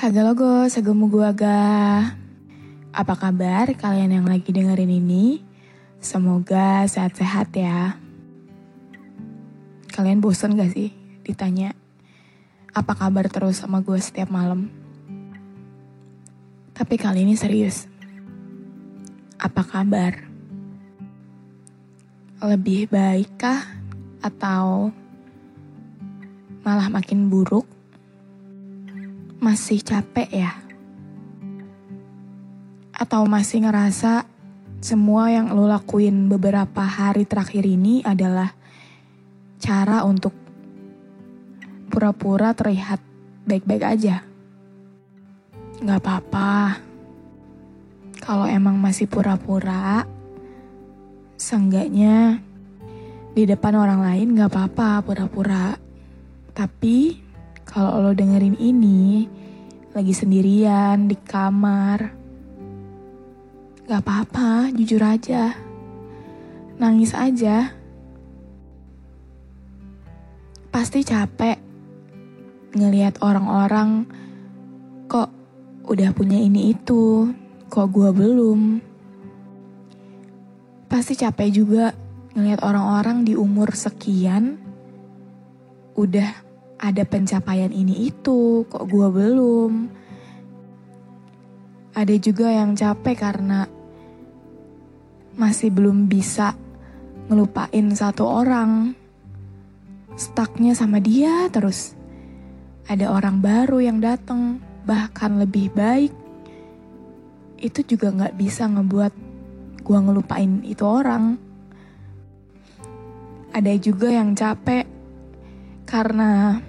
Haga logo, segemu guaga. Apa kabar kalian yang lagi dengerin ini? Semoga sehat-sehat ya. Kalian bosan gak sih ditanya apa kabar terus sama gue setiap malam? Tapi kali ini serius. Apa kabar? Lebih baikkah atau malah makin buruk? Masih capek ya? Atau masih ngerasa semua yang lo lakuin beberapa hari terakhir ini adalah cara untuk pura-pura terlihat baik-baik aja? Gak apa-apa. Kalau emang masih pura-pura, seenggaknya di depan orang lain gak apa-apa pura-pura. Tapi kalau lo dengerin ini, lagi sendirian di kamar, gak apa-apa, jujur aja. Nangis aja. Pasti capek ngelihat orang-orang kok udah punya ini itu, kok gua belum. Pasti capek juga ngelihat orang-orang di umur sekian udah ada pencapaian ini itu, kok gua belum. Ada juga yang capek karena masih belum bisa ngelupain satu orang. Stucknya sama dia terus. Ada orang baru yang datang, bahkan lebih baik. Itu juga nggak bisa ngebuat gua ngelupain itu orang. Ada juga yang capek karena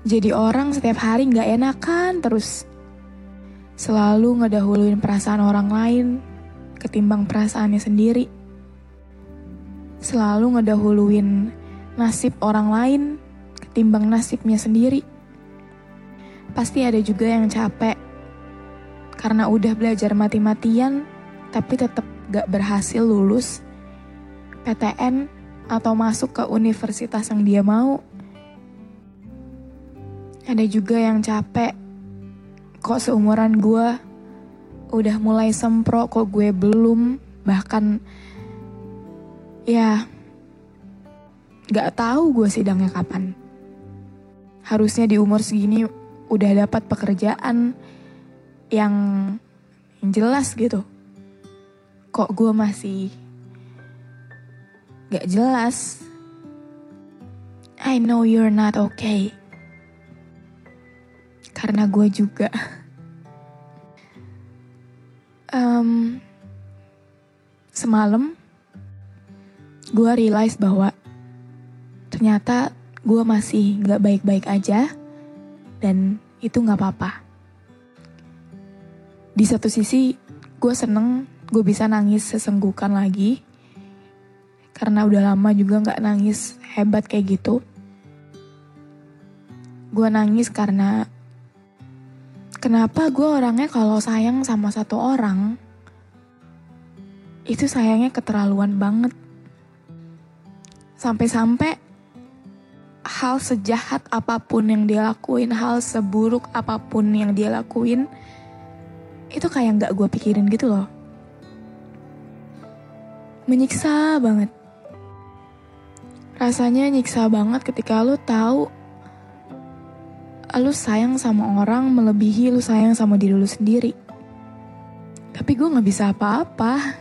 jadi orang setiap hari nggak enakan terus selalu ngedahuluin perasaan orang lain ketimbang perasaannya sendiri. Selalu ngedahuluin nasib orang lain ketimbang nasibnya sendiri. Pasti ada juga yang capek karena udah belajar mati-matian tapi tetap gak berhasil lulus PTN atau masuk ke universitas yang dia mau. Ada juga yang capek. Kok seumuran gue udah mulai sempro kok gue belum. Bahkan ya gak tahu gue sidangnya kapan. Harusnya di umur segini udah dapat pekerjaan yang, yang jelas gitu. Kok gue masih gak jelas. I know you're not okay karena gue juga um, semalam gue realize bahwa ternyata gue masih gak baik-baik aja dan itu gak apa-apa. Di satu sisi gue seneng gue bisa nangis sesenggukan lagi karena udah lama juga gak nangis hebat kayak gitu. Gue nangis karena kenapa gue orangnya kalau sayang sama satu orang itu sayangnya keterlaluan banget. Sampai-sampai hal sejahat apa pun yang dia lakuin, hal seburuk apa pun yang dia lakuin, itu kayak nggak gue pikirin gitu loh. Menyiksa banget. Rasanya nyiksa banget ketika lu tahu lu sayang sama orang melebihi lu sayang sama diri lu sendiri. Tapi gue gak bisa apa-apa.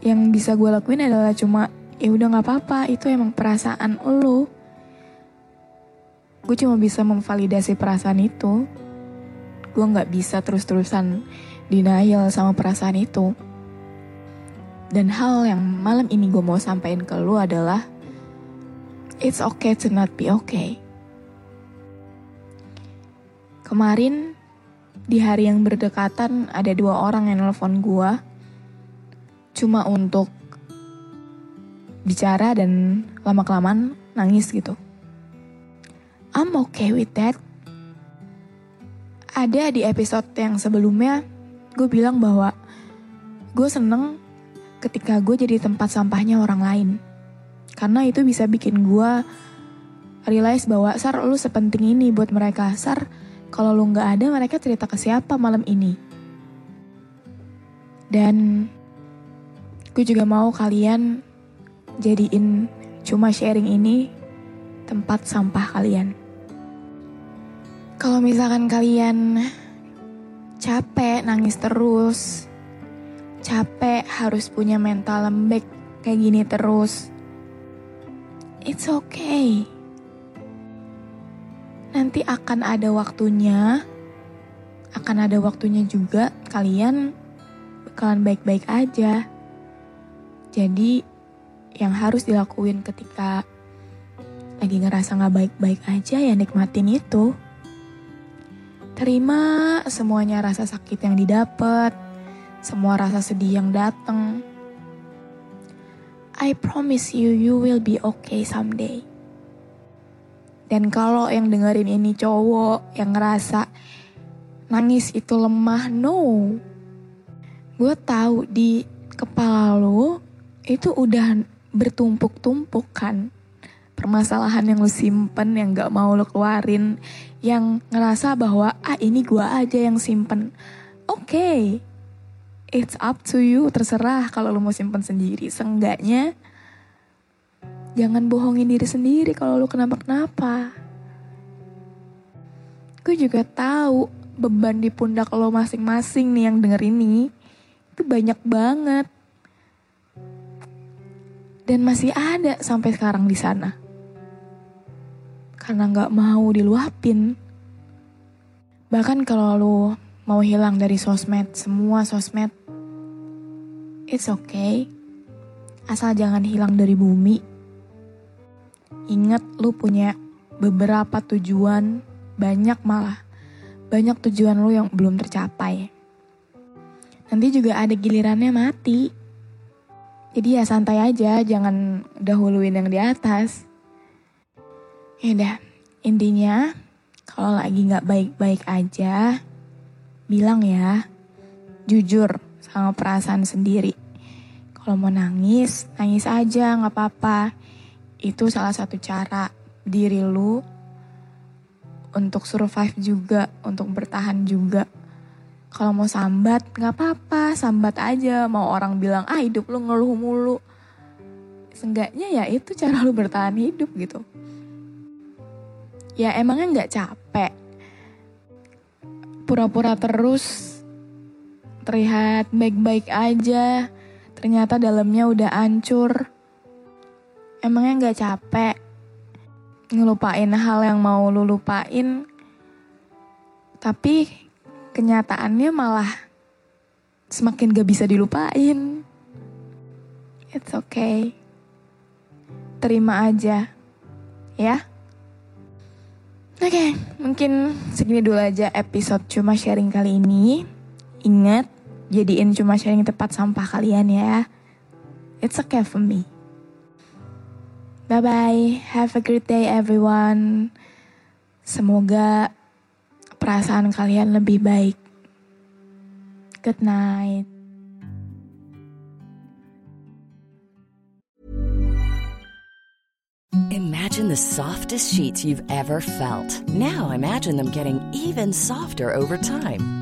Yang bisa gue lakuin adalah cuma ya udah gak apa-apa itu emang perasaan lu. Gue cuma bisa memvalidasi perasaan itu. Gue gak bisa terus-terusan denial sama perasaan itu. Dan hal yang malam ini gue mau sampaikan ke lu adalah It's okay to not be okay. Kemarin di hari yang berdekatan ada dua orang yang nelfon gue cuma untuk bicara dan lama-kelamaan nangis gitu. I'm okay with that. Ada di episode yang sebelumnya gue bilang bahwa gue seneng ketika gue jadi tempat sampahnya orang lain. Karena itu bisa bikin gue realize bahwa Sar lu sepenting ini buat mereka. Sar kalau lu nggak ada, mereka cerita ke siapa malam ini? Dan gue juga mau kalian jadiin cuma sharing ini tempat sampah kalian. Kalau misalkan kalian capek nangis terus, capek harus punya mental lembek kayak gini terus, it's okay nanti akan ada waktunya, akan ada waktunya juga kalian bakalan baik-baik aja. Jadi yang harus dilakuin ketika lagi ngerasa gak baik-baik aja ya nikmatin itu. Terima semuanya rasa sakit yang didapat, semua rasa sedih yang datang. I promise you, you will be okay someday. Dan kalau yang dengerin ini cowok yang ngerasa nangis itu lemah, no. Gue tahu di kepala lo itu udah bertumpuk-tumpuk kan. Permasalahan yang lo simpen, yang gak mau lo keluarin. Yang ngerasa bahwa, ah ini gue aja yang simpen. Oke, okay. it's up to you, terserah kalau lo mau simpen sendiri. Seenggaknya, Jangan bohongin diri sendiri kalau lu kenapa-kenapa. Gue juga tahu beban di pundak lo masing-masing nih yang denger ini. Itu banyak banget. Dan masih ada sampai sekarang di sana. Karena gak mau diluapin. Bahkan kalau lo mau hilang dari sosmed, semua sosmed, it's okay. Asal jangan hilang dari bumi Ingat lu punya beberapa tujuan, banyak malah. Banyak tujuan lu yang belum tercapai. Nanti juga ada gilirannya mati. Jadi ya santai aja, jangan dahuluin yang di atas. Ya udah, intinya kalau lagi nggak baik-baik aja, bilang ya, jujur sama perasaan sendiri. Kalau mau nangis, nangis aja nggak apa-apa itu salah satu cara diri lu untuk survive juga, untuk bertahan juga. Kalau mau sambat, nggak apa-apa, sambat aja. Mau orang bilang, ah hidup lu ngeluh mulu. Seenggaknya ya itu cara lu bertahan hidup gitu. Ya emangnya nggak capek. Pura-pura terus terlihat baik-baik aja. Ternyata dalamnya udah hancur Emangnya gak capek ngelupain hal yang mau lu lupain, tapi kenyataannya malah semakin gak bisa dilupain. It's okay. Terima aja. Ya. Oke, okay, mungkin segini dulu aja episode cuma sharing kali ini. Ingat, jadiin cuma sharing tempat sampah kalian ya. It's okay for me. Bye bye. Have a great day everyone. Semoga perasaan kalian lebih baik. Good night. Imagine the softest sheets you've ever felt. Now imagine them getting even softer over time.